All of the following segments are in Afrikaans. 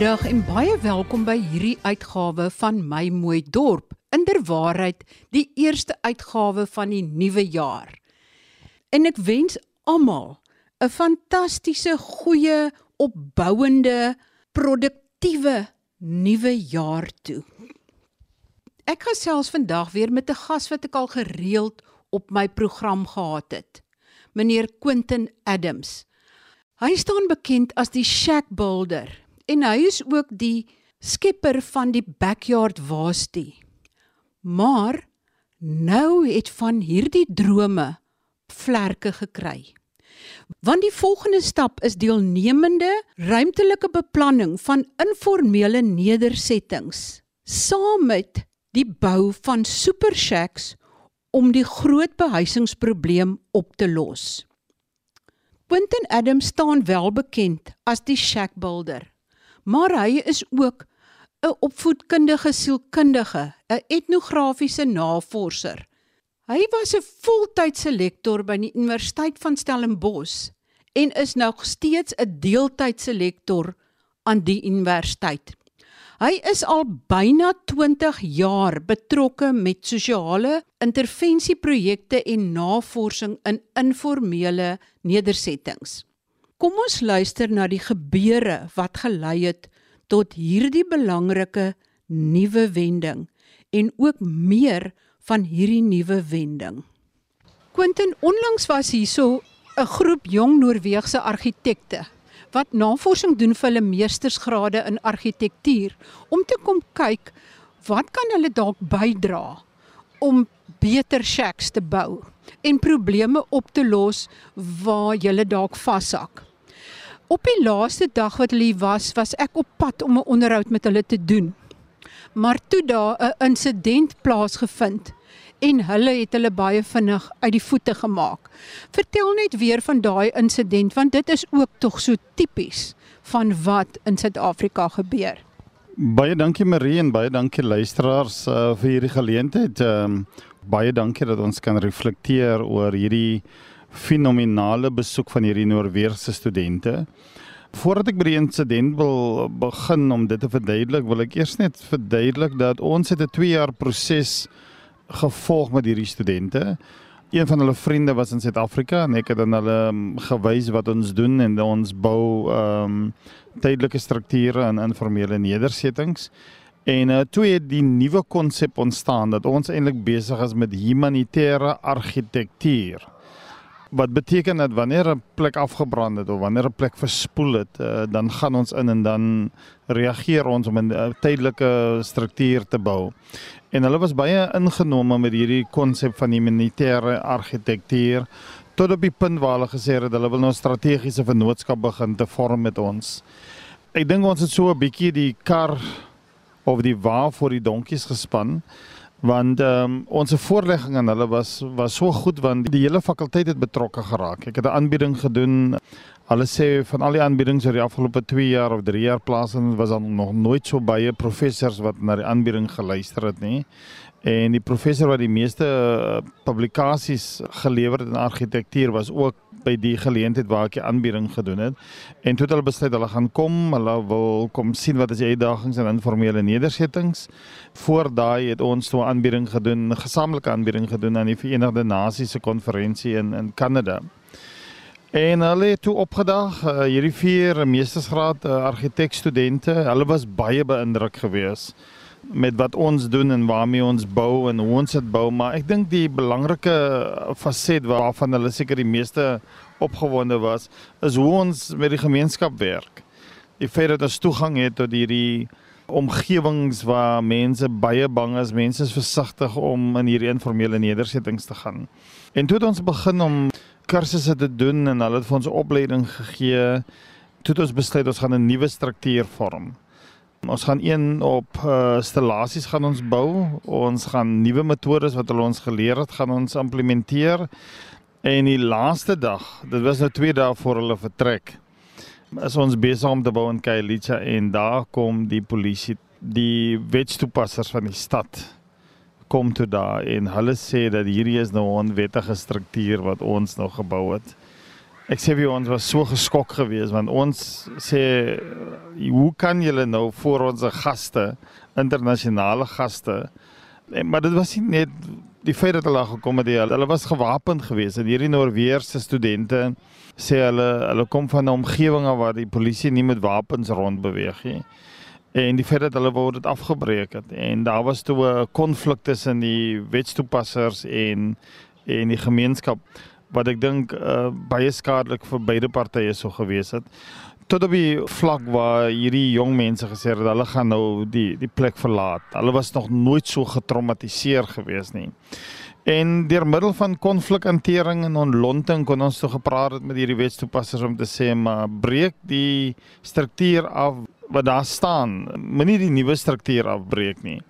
Goeiemiddag en baie welkom by hierdie uitgawe van My Mooi Dorp. Inderwaarheid, die eerste uitgawe van die nuwe jaar. En ek wens almal 'n fantastiese, goeie, opbouende, produktiewe nuwe jaar toe. Ek gesels vandag weer met 'n gas wat ek al gereeld op my program gehad het. Meneer Quentin Adams. Hy staan bekend as die Shack Builder en hy is ook die skepper van die Backyard Wasty. Maar nou het van hierdie drome vlerke gekry. Want die volgende stap is deelnemende ruimtelike beplanning van informele nedersettings saam met die bou van super shacks om die groot behuisingsprobleem op te los. Quentin Adams staan wel bekend as die shack builder maar hy is ook 'n opvoedkundige sielkundige, 'n etnografiese navorser. Hy was 'n voltydse lektor by die Universiteit van Stellenbosch en is nog steeds 'n deeltydse lektor aan die universiteit. Hy is al byna 20 jaar betrokke met sosiale intervensieprojekte en navorsing in informele nedersettings. Kom ons luister na die gebeure wat gelei het tot hierdie belangrike nuwe wending en ook meer van hierdie nuwe wending. Quentin onlangs was hierso 'n groep jong Noorse argitekte wat navorsing doen vir hulle meestersgrade in argitektuur om te kom kyk wat kan hulle dalk bydra om beter shacks te bou en probleme op te los waar jy dalk vashak. Op die laaste dag wat hulle was, was ek op pad om 'n onderhoud met hulle te doen. Maar toe daar 'n insident plaasgevind en hulle het hulle baie vinnig uit die voete gemaak. Vertel net weer van daai insident want dit is ook tog so tipies van wat in Suid-Afrika gebeur. Baie dankie Marie en baie dankie luisteraars uh, vir hierdie geleentheid. Um, baie dankie dat ons kan reflekteer oor hierdie fenominale besoek van hierdie Noorse studente. Voordat ek by die insident wil begin om dit te verduidelik, wil ek eers net verduidelik dat ons het 'n 2 jaar proses gevolg met hierdie studente. Een van hulle vriende was in Suid-Afrika en ek het aan hulle um, gewys wat ons doen en ons bou ehm um, tydelike strukture en informele nedersettings. En uh, toe het die nuwe konsep ontstaan dat ons eintlik besig is met humanitêre argitektuur wat beteken dat wanneer 'n plek afgebrand het of wanneer 'n plek verspoel het, uh, dan gaan ons in en dan reageer ons om 'n uh, tydelike struktuur te bou. En hulle was baie ingenome met hierdie konsep van humanitêre argitektuur tot op die punt waar hulle gesê het hulle wil nou strategiese vennootskap begin te vorm met ons. Ek dink ons het so 'n bietjie die kar of die wa voor die donkies gespan want ehm um, ons voorlegging aan hulle was was so goed want die hele fakulteit het betrokke geraak. Ek het 'n aanbieding gedoen. Hulle sê van al die aanbiedings oor die afgelope 2 jaar of 3 jaar plaasvind was dan nog nooit so baie professors wat na die aanbieding geluister het nie. En die professor wat die meeste uh, publikasies gelewer het in argitektuur was ook by die geleentheid waar ek die aanbieding gedoen het. En toe het hulle besluit hulle gaan kom, hulle wil kom sien wat is die uitdagings in informele nedersettings. Voor daai het ons toe 'n aanbieding gedoen, 'n gesamentlike aanbieding gedoen aan die Verenigde Nasies se konferensie in in Kanada. En hulle het toe opgedag, uh, hierdie vier meestersgraad uh, argitekstudente, hulle was baie beïndruk geweest met wat ons doen en waarmee ons bou en hoe ons dit bou, maar ek dink die belangrike faset waarvan hulle seker die meeste opgewonde was, is hoe ons met die gemeenskap werk. Die feit dat ons toegang het tot hierdie omgewings waar mense baie bang is, mense is versigtig om in hierdie informele nedersettings te gaan. En toe het ons begin om kursusse te doen en hulle het vir ons opleiding gegee. Toe het ons besluit ons gaan 'n nuwe struktuur vorm. Ons gaan een op uh, installasies gaan ons bou. Ons gaan nuwe metodes wat hulle ons geleer het, gaan ons implementeer. En die laaste dag, dit was nou 2 dae voor hulle vertrek. Is ons besig om te bou in Khayelitsha en daar kom die polisie, die wetstoepassers van die stad kom toe daar en hulle sê dat hierdie is nou 'n onwettige struktuur wat ons nou gebou het. Ek sê ons was so geskok geweest want ons sê hoe kan julle nou voor ons gaste, internasionale gaste, en, maar dit was nie net die feit dat hulle gekom het, hulle was gewapend geweest en hierdie Noorweerse studente sê hulle hulle kom van 'n omgewing waar die polisie nie met wapens rond beweeg nie. En die feit dat hulle wou dit afgebreek het en daar was toe 'n konflik tussen die wetstoepassers en en die gemeenskap wat ek dink uh, baie skadelik vir beide partye sou gewees het tot op die vlak waar hierdie jong mense gesê het hulle gaan nou die die plek verlaat. Hulle was nog nooit so getraumatiseer gewees nie. En deur middel van konflikhantering en ontlonting kon ons toe gepraat het met hierdie wetstoepassers om te sê maar breek die struktuur af wat daar staan. Moenie die nuwe struktuur afbreek nie.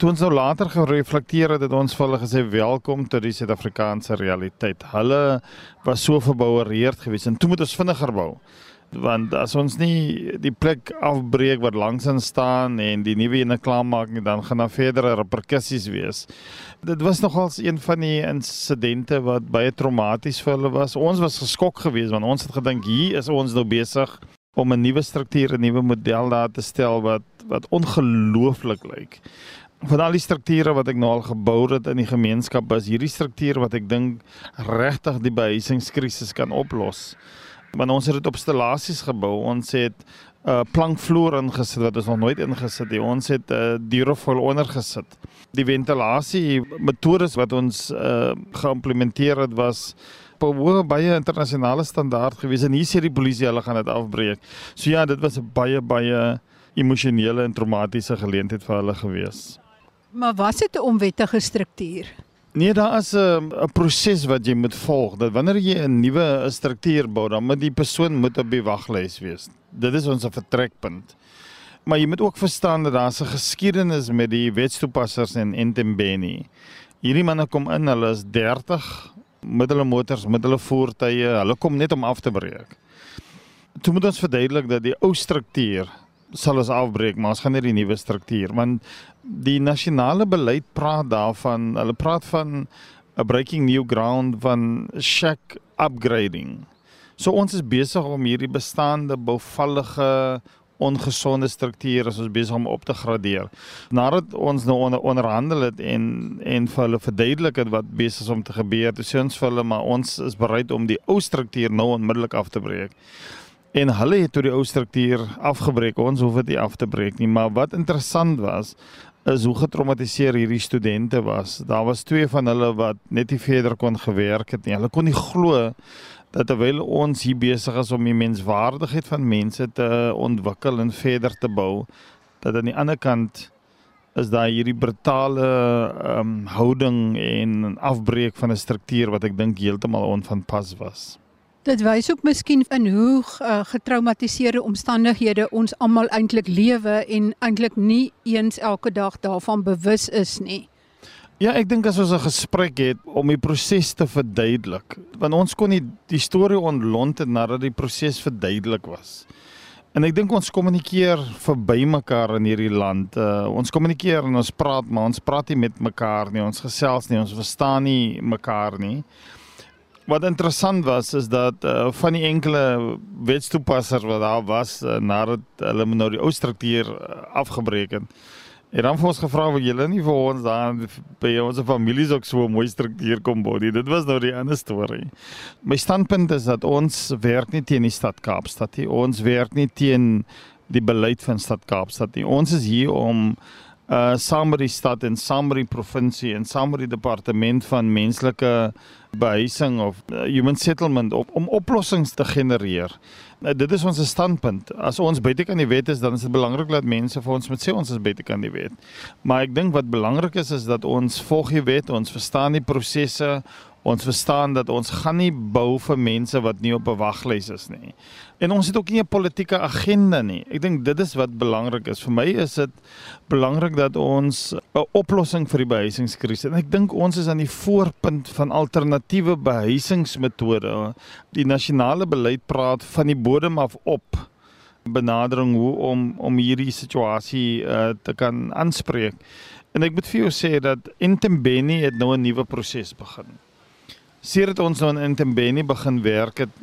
Toe ons nou later gereflekteer het, het ons vir hulle gesê welkom tot die Suid-Afrikaanse realiteit. Hulle was so verboureerd geweest en toe moet ons vinniger bou want as ons nie die plek afbreek wat langs in staan en die nuwe ene klaarmaak nie dan gaan daar verdere reperkusies wees. Dit was nogals een van die insidente wat baie traumaties vir hulle was. Ons was geskok geweest want ons het gedink hier is ons nou besig om 'n nuwe struktuur, 'n nuwe model daar te stel wat wat ongelooflik lyk. Van al die strukture wat ek nou al gebou het in die gemeenskap, is hierdie struktuur wat ek dink regtig die behuisingskrisis kan oplos want ons het dit op stellasies gebou. Ons het 'n uh, plankvloer ingesit wat ons nog nooit ingesit het. Ons het 'n uh, duurvol onder gesit. Die ventilasie metodes wat ons uh, geïmplementeer het was op baie internasionale standaard gewees en hier sê die polisie hulle gaan dit afbreek. So ja, dit was 'n baie baie emosionele en traumatiese geleentheid vir hulle gewees. Maar was dit 'n onwettige struktuur? Nee, daar is 'n 'n proses wat jy moet volg. Dat wanneer jy 'n nuwe struktuur bou, dan moet die persoon moet op die waglys wees. Dit is ons vertrekpunt. Maar jy moet ook verstaan dat daar 'n geskiedenis met die wetstoepassers in Entembeni. Hierdie manne kom in, hulle is 30 met hulle motors, met hulle voertuie. Hulle kom net om af te breek. Toe moet ons verduidelik dat die ou struktuur sal ons afbreek, maar ons gaan net die nuwe struktuur want die nasionale beleid praat daarvan, hulle praat van 'n breaking new ground van shack upgrading. So ons is besig om hierdie bestaande bouvallige ongesonde strukture as ons besig om op te gradeer. Nadat ons nou onder, onderhandel het en en vir hulle verduidelik het wat besig is om te gebeur, dis ons vir hulle maar ons is bereid om die ou struktuur nou onmiddellik af te breek. En hulle het tot die ou struktuur afgebreek. Ons hoef dit nie af te breek nie, maar wat interessant was is hoe getraumatiseer hierdie studente was. Daar was twee van hulle wat net nie verder kon gewerk het nie. Hulle kon nie glo dat terwyl ons hier besig is om die menswaardigheid van mense te ontwikkel en verder te bou, dat aan die ander kant is daar hierdie brutale ehm um, houding en afbreek van 'n struktuur wat ek dink heeltemal onvanpas was. Dit wys ook miskien in hoe uh, getraumatiseerde omstandighede ons almal eintlik lewe en eintlik nie eens elke dag daarvan bewus is nie. Ja, ek dink as ons 'n gesprek het om die proses te verduidelik, want ons kon nie die storie ontlont het nadat die proses verduidelik was. En ek dink ons kommunikeer verby mekaar in hierdie land. Uh, ons kommunikeer en ons praat, maar ons praat nie met mekaar nie. Ons gesels nie, ons verstaan nie mekaar nie wat interessant was is dat uh, van die enkele wetstoepassers wat daar was uh, nadat hulle nou die ou struktuur uh, afgebreek het. En dan het ons gevra of julle nie vir ons daar by ons families ook so 'n mooi struktuur kom bou nie. Dit was nou die ander storie. My standpunt is dat ons werk nie teen die stad Kaapstad nie. Ons werk nie teen die beleid van stad Kaapstad nie. Ons is hier om uh saam met die stad en saam met die provinsie en saam met die departement van menslike behuising of uh, human settlement op, om oplossings te genereer. Uh, dit is ons standpunt. As ons buite kan die wet is, dan is dit belangrik dat mense vir ons moet sê ons is buite kan die wet. Maar ek dink wat belangrik is is dat ons volg die wet, ons verstaan die prosesse, Ons verstaan dat ons gaan nie bou vir mense wat nie op 'n waglys is nie. En ons het ook nie 'n politieke agenda nie. Ek dink dit is wat belangrik is. Vir my is dit belangrik dat ons 'n oplossing vir die behuisingskrisis en ek dink ons is aan die voorpunt van alternatiewe behuisingsmetode. Die nasionale beleid praat van die bodem af op benadering hoe om om hierdie situasie uh, te kan aanspreek. En ek moet vir jou sê dat Intembeni het nou 'n nuwe proses begin. Sedert ons nou in Tembeni begin werk het,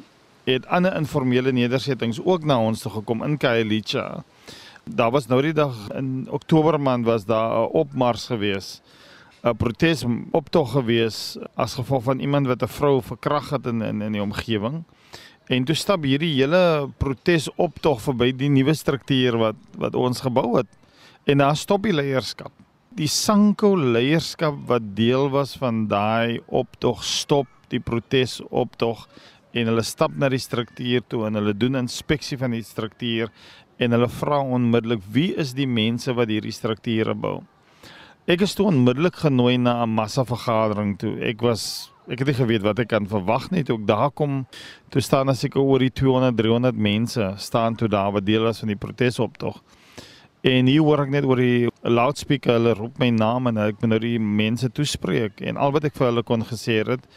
het ander informele nedersettings ook na ons toe gekom in Khayelitsha. Daar was nou die dag in Oktober maand was daar 'n opmars gewees. 'n protes optog gewees as gevolg van iemand wat 'n vrou verkragt het in in in die omgewing. En toe stap hierdie hele protes optog verby die nuwe struktuur wat wat ons gebou het. En daar stop die leierskap. Die Sanko leierskap wat deel was van daai optog stop die protes optog en hulle stap na die struktuur toe en hulle doen inspeksie van die struktuur en hulle vra onmiddellik wie is die mense wat hierdie strukture bou. Ek is toe onmiddellik genooi na 'n massa vergadering toe. Ek was ek het nie geweet wat ek kan verwag nie toe ek daar kom. Toe staan as ek oor die 200 300 mense staan toe daar wat deel was van die protesoptog. En hier hoor ek net oor die loudspeaker hulle roep my naam en ek moet nou die mense toespreek en al wat ek vir hulle kon gesê het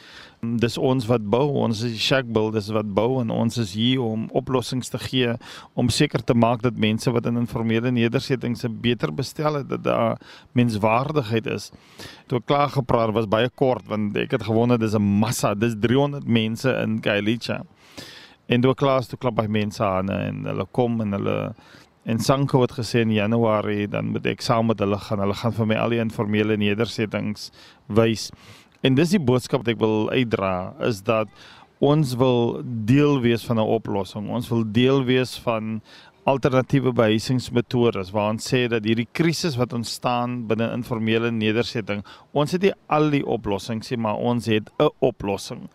dis ons wat bou, ons is die shack builders wat bou en ons is hier om oplossings te gee om seker te maak dat mense wat in informele nedersettings beter bestel het dat daar menswaardigheid is. Toe klaar gepraat was baie kort want ek het gewonder dis 'n massa, dis 300 mense in Kailicha. En toe klaar toe klap by mense aan en hulle kom en hulle en Sanko het gesê in Januarie dan moet ek saam met hulle gaan. Hulle gaan vir my al die informele nedersettings wys. En dis die boodskap wat ek wil uitdra is dat ons wil deel wees van 'n oplossing. Ons wil deel wees van alternatiewe behuisingsmetodes waar ons sê dat hierdie krisis wat ontstaan binne informele nedersetting, ons het nie al die oplossings nie, maar ons het 'n oplossing.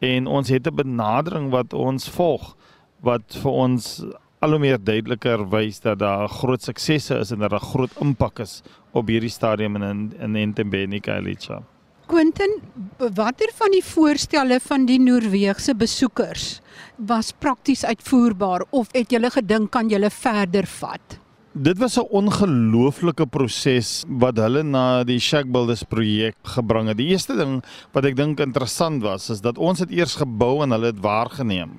En ons het 'n benadering wat ons volg wat vir ons al hoe meer duideliker wys dat daar groot suksesse is en dat daar groot impak is op hierdie stadium in in Entebbe Kalicha. Quentin, watter van die voorstelle van die Noorse besoekers was prakties uitvoerbaar of het julle gedink kan julle verder vat? Dit was 'n ongelooflike proses wat hulle na die Shack Builders projek gebring het. Die eerste ding wat ek dink interessant was, is dat ons het eers gebou en hulle het waargeneem.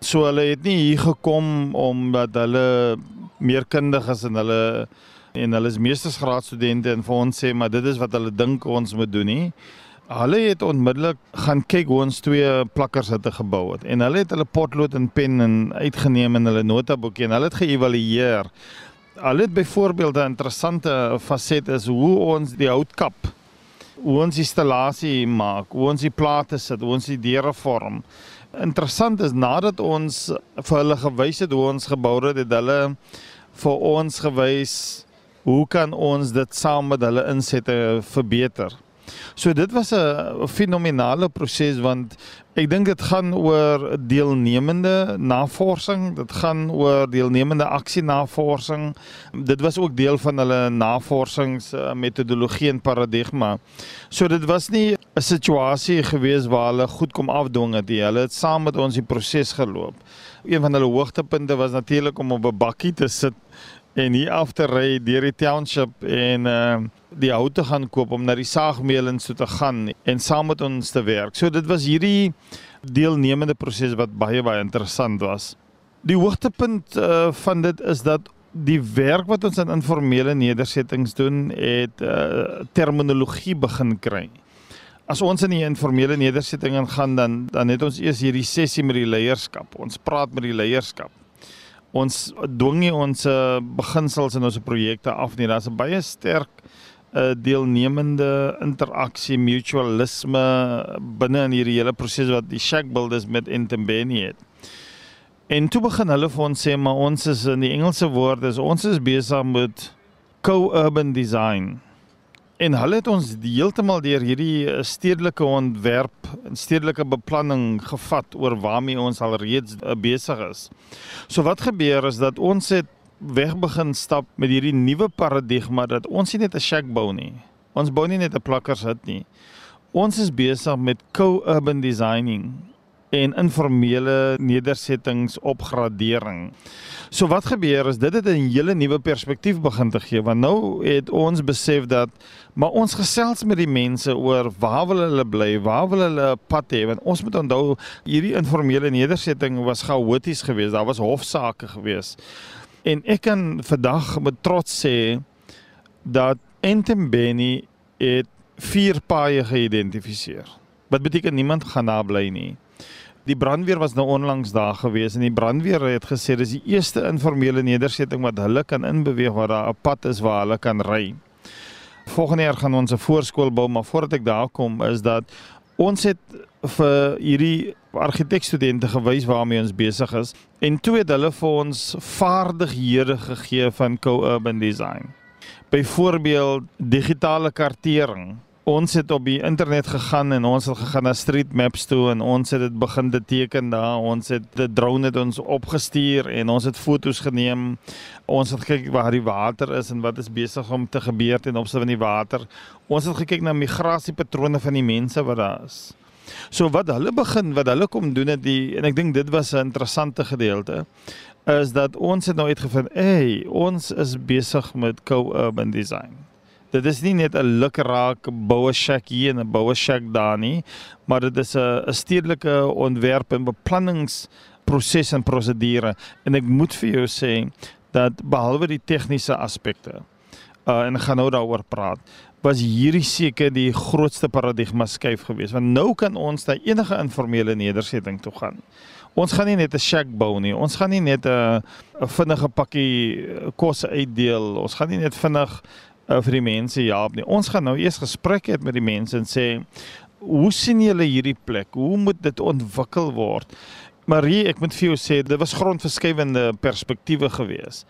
So hulle het nie hier gekom omdat hulle meer kundig is en hulle en hulle is meestersgraadstudente en vir ons sê maar dit is wat hulle dink ons moet doen nie. Hulle het onmiddellik gaan kyk hoe ons twee plakkers het gebou het en hulle het hulle potlood en pen en uitgeneem in hulle notaboekie en hulle het geëvalueer. Hulle het byvoorbeeld 'n interessante faset is hoe ons die houtkap hoe ons installasie maak, hoe ons die plate sit, hoe ons die deure vorm. Interessant is nadat ons vir hulle gewys het hoe ons gebou het, het hulle vir ons gewys hoe kan ons dit saam met hulle insette verbeter? So dit was 'n fenominale proses want ek dink dit gaan oor deelnemende navorsing, dit gaan oor deelnemende aksie navorsing. Dit was ook deel van hulle navorsingsmetodologie en paradigma. So dit was nie 'n situasie gewees waar hulle goed kom afdwing het nie. Hulle het saam met ons die proses geloop. Een van hulle hoogtepunte was natuurlik om op 'n bakkie te sit en hier af te ry deur die township en uh die hout te gaan koop om na die saagmeelens toe te gaan en saam met ons te werk. So dit was hierdie deelnemende proses wat baie baie interessant was. Die hoogtepunt uh van dit is dat die werk wat ons in informele nedersettings doen het uh terminologie begin kry. As ons in die informele nedersetting gaan dan dan het ons eers hierdie sessie met die leierskap. Ons praat met die leierskap ons dwing nie ons uh, beginsels in ons projekte af nie. Daar's 'n baie sterk uh, deelnemende interaksie, mutualisme binne in hierdie hele proses wat die Shack Builders met Entembeni het. En toe begin hulle vir ons sê maar ons is in die Engelse woord is ons is besig met co-urban design en hulle het ons heeltemal deur hierdie eh, stedelike ontwerp en stedelike beplanning gevat oor waarmee ons al reeds uh, besig is. So wat gebeur is dat ons het weg begin stap met hierdie nuwe paradigma dat ons nie net 'n shack bou nie. Ons bou nie net 'n plakkershut nie. Ons is besig met co-urban designing en informele nedersettings opgradering. So wat gebeur is dit het 'n hele nuwe perspektief begin te gee want nou het ons besef dat maar ons gesels met die mense oor waar wil hulle bly, waar wil hulle pad hê want ons moet onthou hierdie informele nedersetting was chaoties geweest, daar was hofsaake geweest. En ek kan vandag met trots sê dat Entembeni het vier paaie geïdentifiseer. Wat beteken niemand gaan daar bly nie. Die brandweer was nou onlangs daar gewees en die brandweer het gesê dis die eerste informele nedersetting wat hulle kan inbeweeg waar daar 'n pad is waar hulle kan ry. Volgende jaar gaan ons 'n voorskool bou, maar voordat ek daar kom is dat ons het vir hierdie argitekstudente gewys waarmee ons besig is en toe het hulle vir ons vaardighede gegee van co-urban design. Byvoorbeeld digitale kartering ons het op die internet gegaan en ons het gegaan na Street Maps toe en ons het dit begin te teken daar. Ons het die drone het ons opgestuur en ons het foto's geneem. Ons het gekyk waar die water is en wat is besig om te gebeur ten opsigte van die water. Ons het gekyk na migrasiepatrone van die mense wat daar is. So wat hulle begin, wat hulle kom doen het die en ek dink dit was 'n interessante gedeelte is dat ons het nou uitgevind, hey, ons is besig met co-urban design. Dit is nie net 'n lukraak boue shack hier en 'n boue shack daar nie, maar dit is 'n stedelike ontwerp en beplanningsproses en prosedure en ek moet vir jou sê dat behalwe die tegniese aspekte uh en gaan nou daaroor praat was hierdie seker die grootste paradigma skuif geweest want nou kan ons na enige informele nedersetting toe gaan. Ons gaan nie net 'n shack bou nie. Ons gaan nie net 'n 'n vinnige pakkie kos uitdeel. Ons gaan nie net vinnig uh, vir die mense help nie. Ons gaan nou eers gesprek hê met die mense en sê hoe sien julle hierdie plek? Hoe moet dit ontwikkel word? Marie, ek moet vir jou sê dit was grondverskuivende perspektiewe geweest.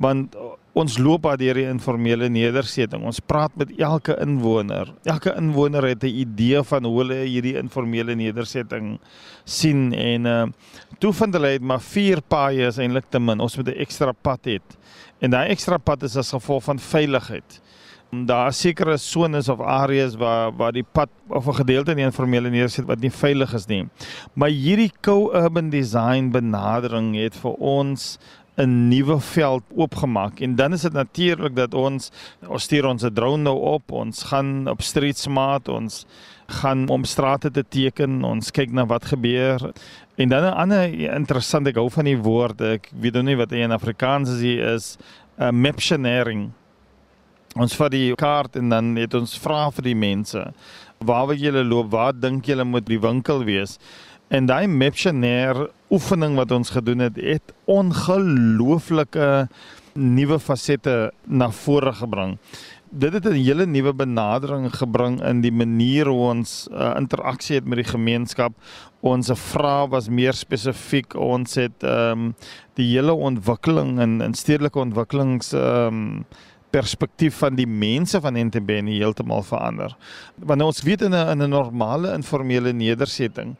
Want ons loop daar deur die informele nedersetting. Ons praat met elke inwoner. Elke inwoner het 'n idee van hoe hulle hierdie informele nedersetting sien en uh toe vind hulle het maar vier paaie is eintlik te min. Ons moet 'n ekstra pad hê. En daai ekstra pad is as gevolg van veiligheid. Daar is sekere sones of areas waar waar die pad of 'n gedeelte in die informele nederset wat nie veilig is nie. Maar hierdie co-urban design benadering het vir ons 'n nuwe veld oopgemaak en dan is dit natuurlik dat ons ons stuur ons drone nou op, ons gaan op street smart, ons gaan om strate te teken, ons kyk na wat gebeur. En dan 'n ander interessant, ek hou van die woord, ek weet nou nie wat dit in Afrikaans is, is 'n uh, maptionering. Ons vat die kaart en dan het ons vra vir die mense, waar wil julle loop? Waar dink julle moet die winkel wees? En daai maptioner oefening wat ons gedoen het, het ongelooflike nuwe fasette na vore gebring dit het 'n hele nuwe benadering gebring in die manier hoe ons uh, interaksie het met die gemeenskap. Ons vrae was meer spesifiek. Ons het ehm um, die hele ontwikkeling in in stedelike ontwikkelings ehm um, perspektief van die mense van Entebbe heeltemal verander. Want ons weet in 'n in 'n normale informele nedersetting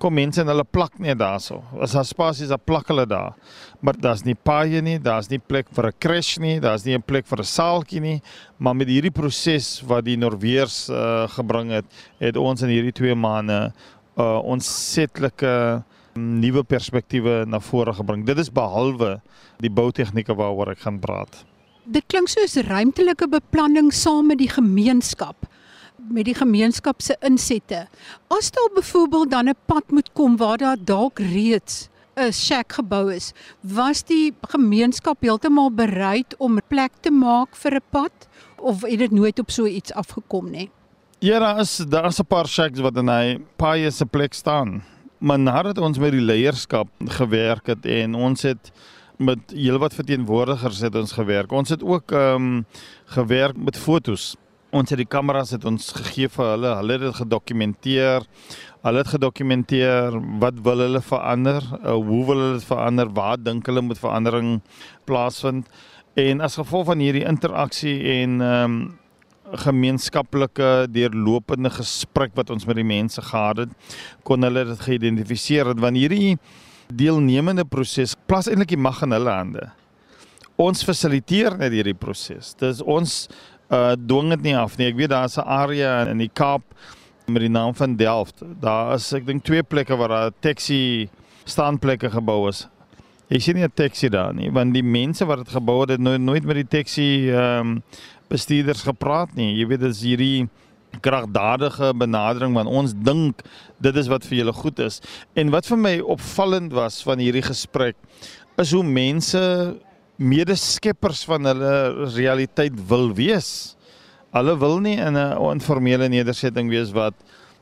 kom mense en hulle plak net daarso. As daar spasies, dan plak hulle daar. Maar daar's nie paaie nie, daar's nie plek vir 'n crash nie, daar's nie 'n plek vir 'n saaltjie nie. Maar met hierdie proses wat die Norweers uh, gebring het, het ons in hierdie 2 maande uh, ons setlike mm, nuwe perspektiewe na vore gebring. Dit is behalwe die boutegnieke waaroor ek gaan praat. Dit klink soos ruimtelike beplanning saam met die gemeenskap met die gemeenskap se insette. As daar byvoorbeeld dan 'n pad moet kom waar daar dalk reeds 'n shack gebou is, was die gemeenskap heeltemal bereid om plek te maak vir 'n pad of het dit nooit op so iets afgekom nie? Ja, daar is daar is 'n paar shacks wat in hy paie se plek staan. Maar nadat ons met die leierskap gewerk het en ons het met heelwat verteenwoordigers het ons gewerk. Ons het ook ehm um, gewerk met fotos ons het die kameras het ons gegee vir hulle. Hulle het dit gedokumenteer. Hulle het gedokumenteer wat wil hulle verander? Uh, hoe wil hulle dit verander? Waar dink hulle moet verandering plaasvind? En as gevolg van hierdie interaksie en ehm um, gemeenskaplike deurlopende gesprek wat ons met die mense gehad het, kon hulle dit geïdentifiseer het want hierdie deelnemende proses plaas eintlik die mag in hulle hande. Ons fasiliteer net hierdie proses. Dis ons uh dwing dit nie af nie. Ek weet daar's 'n area in die Kaap met die naam van Delft. Daar is ek dink twee plekke waar daar taxi staanplekke gebou is. Ek sien nie 'n taxi daar nie, want die mense wat dit gebou het, het nooit nooit met die taxi ehm um, bestuurders gepraat nie. Jy weet dit is hierdie kragdadige benadering want ons dink dit is wat vir julle goed is. En wat vir my opvallend was van hierdie gesprek is hoe mense medeskeppers van hulle realiteit wil wees. Hulle wil nie in 'n informele nedersetting wees wat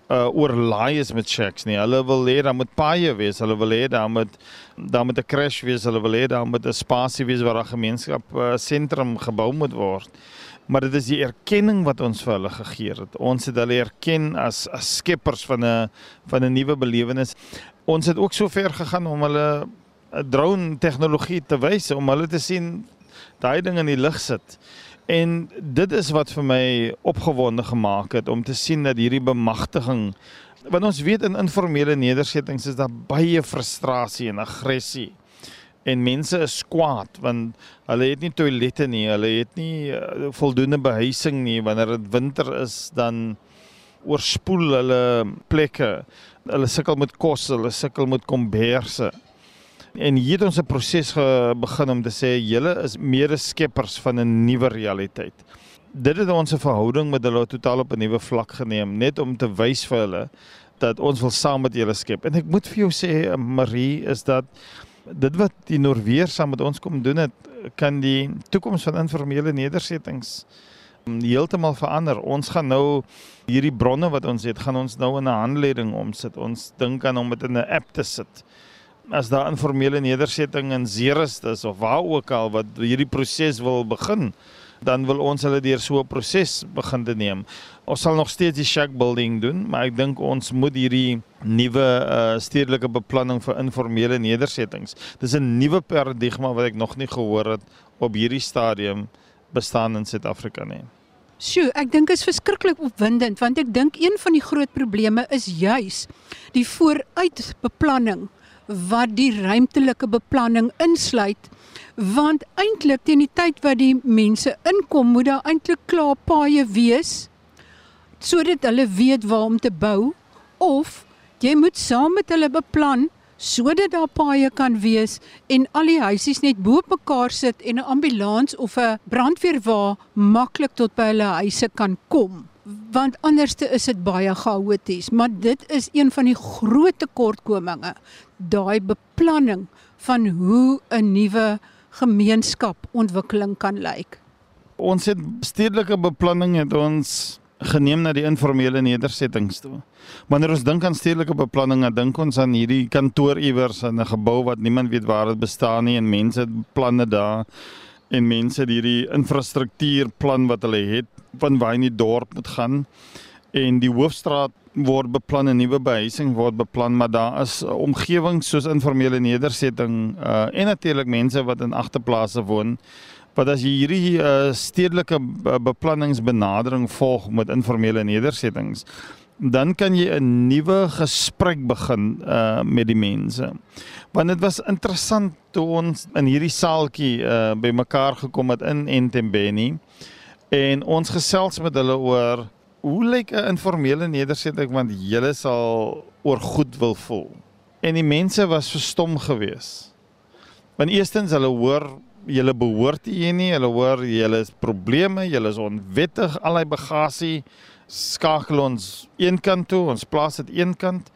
uh oorlaai is met shacks nie. Hulle wil hê daar moet paaie wees. Hulle wil hê daar moet daar moet 'n crash wees. Hulle wil hê daar moet 'n spasie wees waar 'n gemeenskap uh, sentrum gebou moet word. Maar dit is die erkenning wat ons vir hulle gegee het. Ons het hulle erken as as skeppers van 'n van 'n nuwe belewenis. Ons het ook so ver gegaan om hulle drone tegnologie te wys om hulle te sien daai ding in die lug sit. En dit is wat vir my opgewonde gemaak het om te sien dat hierdie bemagtiging want ons weet in informele nedersettings is daar baie frustrasie en aggressie. En mense is kwaad want hulle het nie toilette nie, hulle het nie uh, voldoende behuising nie. Wanneer dit winter is, dan oorspoel hulle plekke. Hulle sukkel met kos, hulle sukkel met komberse. En hier het ons 'n proses begin om te sê julle is mede-skeppers van 'n nuwe realiteit. Dit het ons 'n verhouding met hulle totaal op 'n nuwe vlak geneem net om te wys vir hulle dat ons wil saam met julle skep. En ek moet vir jou sê Marie is dat dit wat die Noorweer saam met ons kom doen het kan die toekoms van informele nedersettings heeltemal verander. Ons gaan nou hierdie bronne wat ons het, gaan ons nou in 'n handleiding omsit. Ons dink aan om dit in 'n app te sit as daar informele nedersetting in Ceres is of waar ook al wat hierdie proses wil begin, dan wil ons hulle deur so 'n proses begin te neem. Ons sal nog steeds die shack building doen, maar ek dink ons moet hierdie nuwe uh, stedelike beplanning vir informele nedersettings. Dis 'n nuwe paradigma wat ek nog nie gehoor het op hierdie stadium bestaan in Suid-Afrika nie. Sjoe, ek dink is verskriklik opwindend want ek dink een van die groot probleme is juis die vooruitbeplanning wat die ruimtelike beplanning insluit want eintlik teen die tyd wat die mense inkom moet daar eintlik klaar paaie wees sodat hulle weet waar om te bou of jy moet saam met hulle beplan sodat daar paaie kan wees en al die huisies net bo mekaar sit en 'n ambulans of 'n brandweer wa maklik tot by hulle huise kan kom. Want anderste is dit baie chaoties, maar dit is een van die groot tekortkominge, daai beplanning van hoe 'n nuwe gemeenskap ontwikkeling kan lyk. Ons het stedelike beplanning het ons geneem na die informele nedersettings toe. Wanneer ons dink aan stedelike beplanning, dan dink ons aan hierdie kantoor iewers in 'n gebou wat niemand weet waar dit bestaan nie en mense het planne daar en mense het hierdie infrastruktuurplan wat hulle het van waar in die dorp moet gaan en die hoofstraat word beplan 'n nuwe behuising word beplan maar daar is omgewings soos informele nedersetting uh, en natuurlik mense wat in agterplase woon wat as jy hierdie uh, stedelike beplanningsbenadering volg met informele nedersettings dan kan jy 'n nuwe gesprek begin uh, met die mense. Want dit was interessant toe ons in hierdie saaltjie uh, bymekaar gekom het in Entembeni En ons gesels met hulle oor hoe lyk 'n informele nedersetting want julle sal oor goed wil voel. En die mense was verstom geweest. Want eerstens hulle hoor julle behoort hier nie, hulle hoor julle is probleme, julle is onwettig, allei bagasie skakel ons een kant toe, ons plaas dit een kant.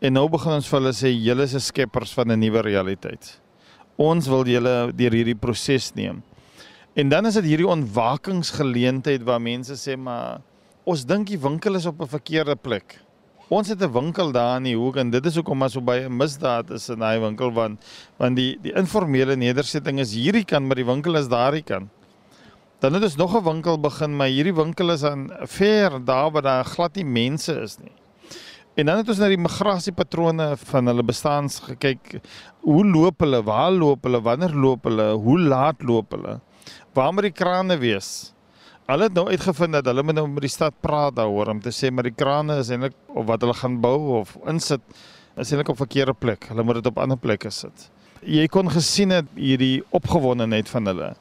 En nou begin ons vir hulle sê julle is skeppers van 'n nuwe realiteit. Ons wil julle deur hierdie proses neem. En dan is dit hierdie ontwakingsgeleentheid waar mense sê maar ons dink die winkel is op 'n verkeerde plek. Ons het 'n winkel daar in die hoek en dit is hoekom as so baie misdaad is in daai winkel want want die die informele nedersetting is hierdie kant maar die winkel is daardie kant. Dan het ons nog 'n winkel begin maar hierdie winkel is aan ver daar waar daar glad nie mense is nie. En dan het ons na die migrasiepatrone van hulle bestaans gekyk. Hoe loop hulle? Waar loop hulle? Wanneer loop hulle? Hoe laat loop hulle? waar moet die krane wees? Hulle het nou uitgevind dat hulle moet nou met die stad praat daaroor om te sê maar die krane is eintlik of wat hulle gaan bou of insit is eintlik op verkeerde plek. Hulle moet dit op ander plekke sit. Jy kon gesien het hierdie opgewondenheid van hulle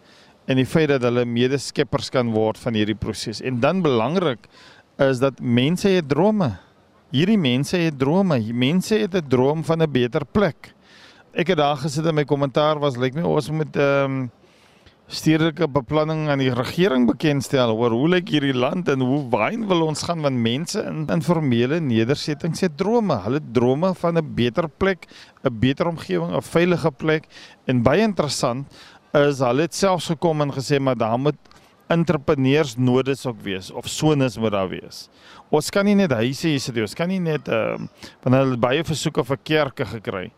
en die feit dat hulle medeskeppers kan word van hierdie proses. En dan belangrik is dat mense het drome. Hierdie mense het drome. Mense het 'n droom van 'n beter plek. Ek het daar gesit in my kommentaar was lyk like my ons moet ehm um, stedelike beplanning aan die regering bekendstel oor hoe lyk hierdie land en hoe wyn wil ons gaan want mense in informele nedersettings het drome. Hulle drome van 'n beter plek, 'n beter omgewing, 'n veilige plek en baie interessant is hulle het selfs gekom en gesê maar daar moet entrepreneurs nodes ook wees of sones moet daar wees. Ons kan nie net huise hier sit nie. Ons kan nie net ehm uh, wanneer hulle baie versoeke vir kerke gekry.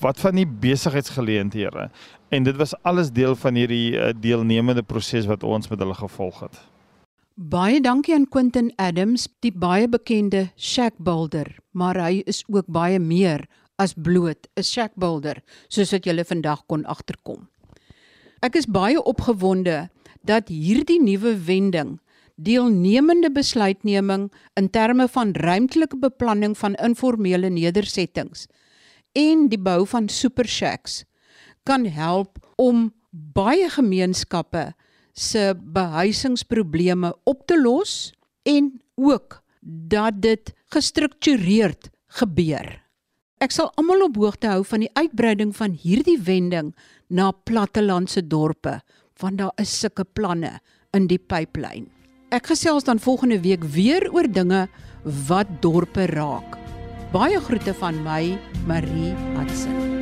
Wat van die besigheidsgeleenthede? En dit was alles deel van hierdie uh, deelnemende proses wat ons met hulle gevolg het. Baie dankie aan Quentin Adams, die baie bekende shack builder, maar hy is ook baie meer as bloot 'n shack builder, soos wat julle vandag kon agterkom. Ek is baie opgewonde dat hierdie nuwe wending deelnemende besluitneming in terme van ruimtelike beplanning van informele nedersettings en die bou van super shacks kan help om baie gemeenskappe se behuisingsprobleme op te los en ook dat dit gestruktureerd gebeur. Ek sal almal op hoogte hou van die uitbreiding van hierdie wending na plattelandse dorpe want daar is sulke planne in die pipeline. Ek gesels dan volgende week weer oor dinge wat dorpe raak. Baie groete van my, Marie Hudson.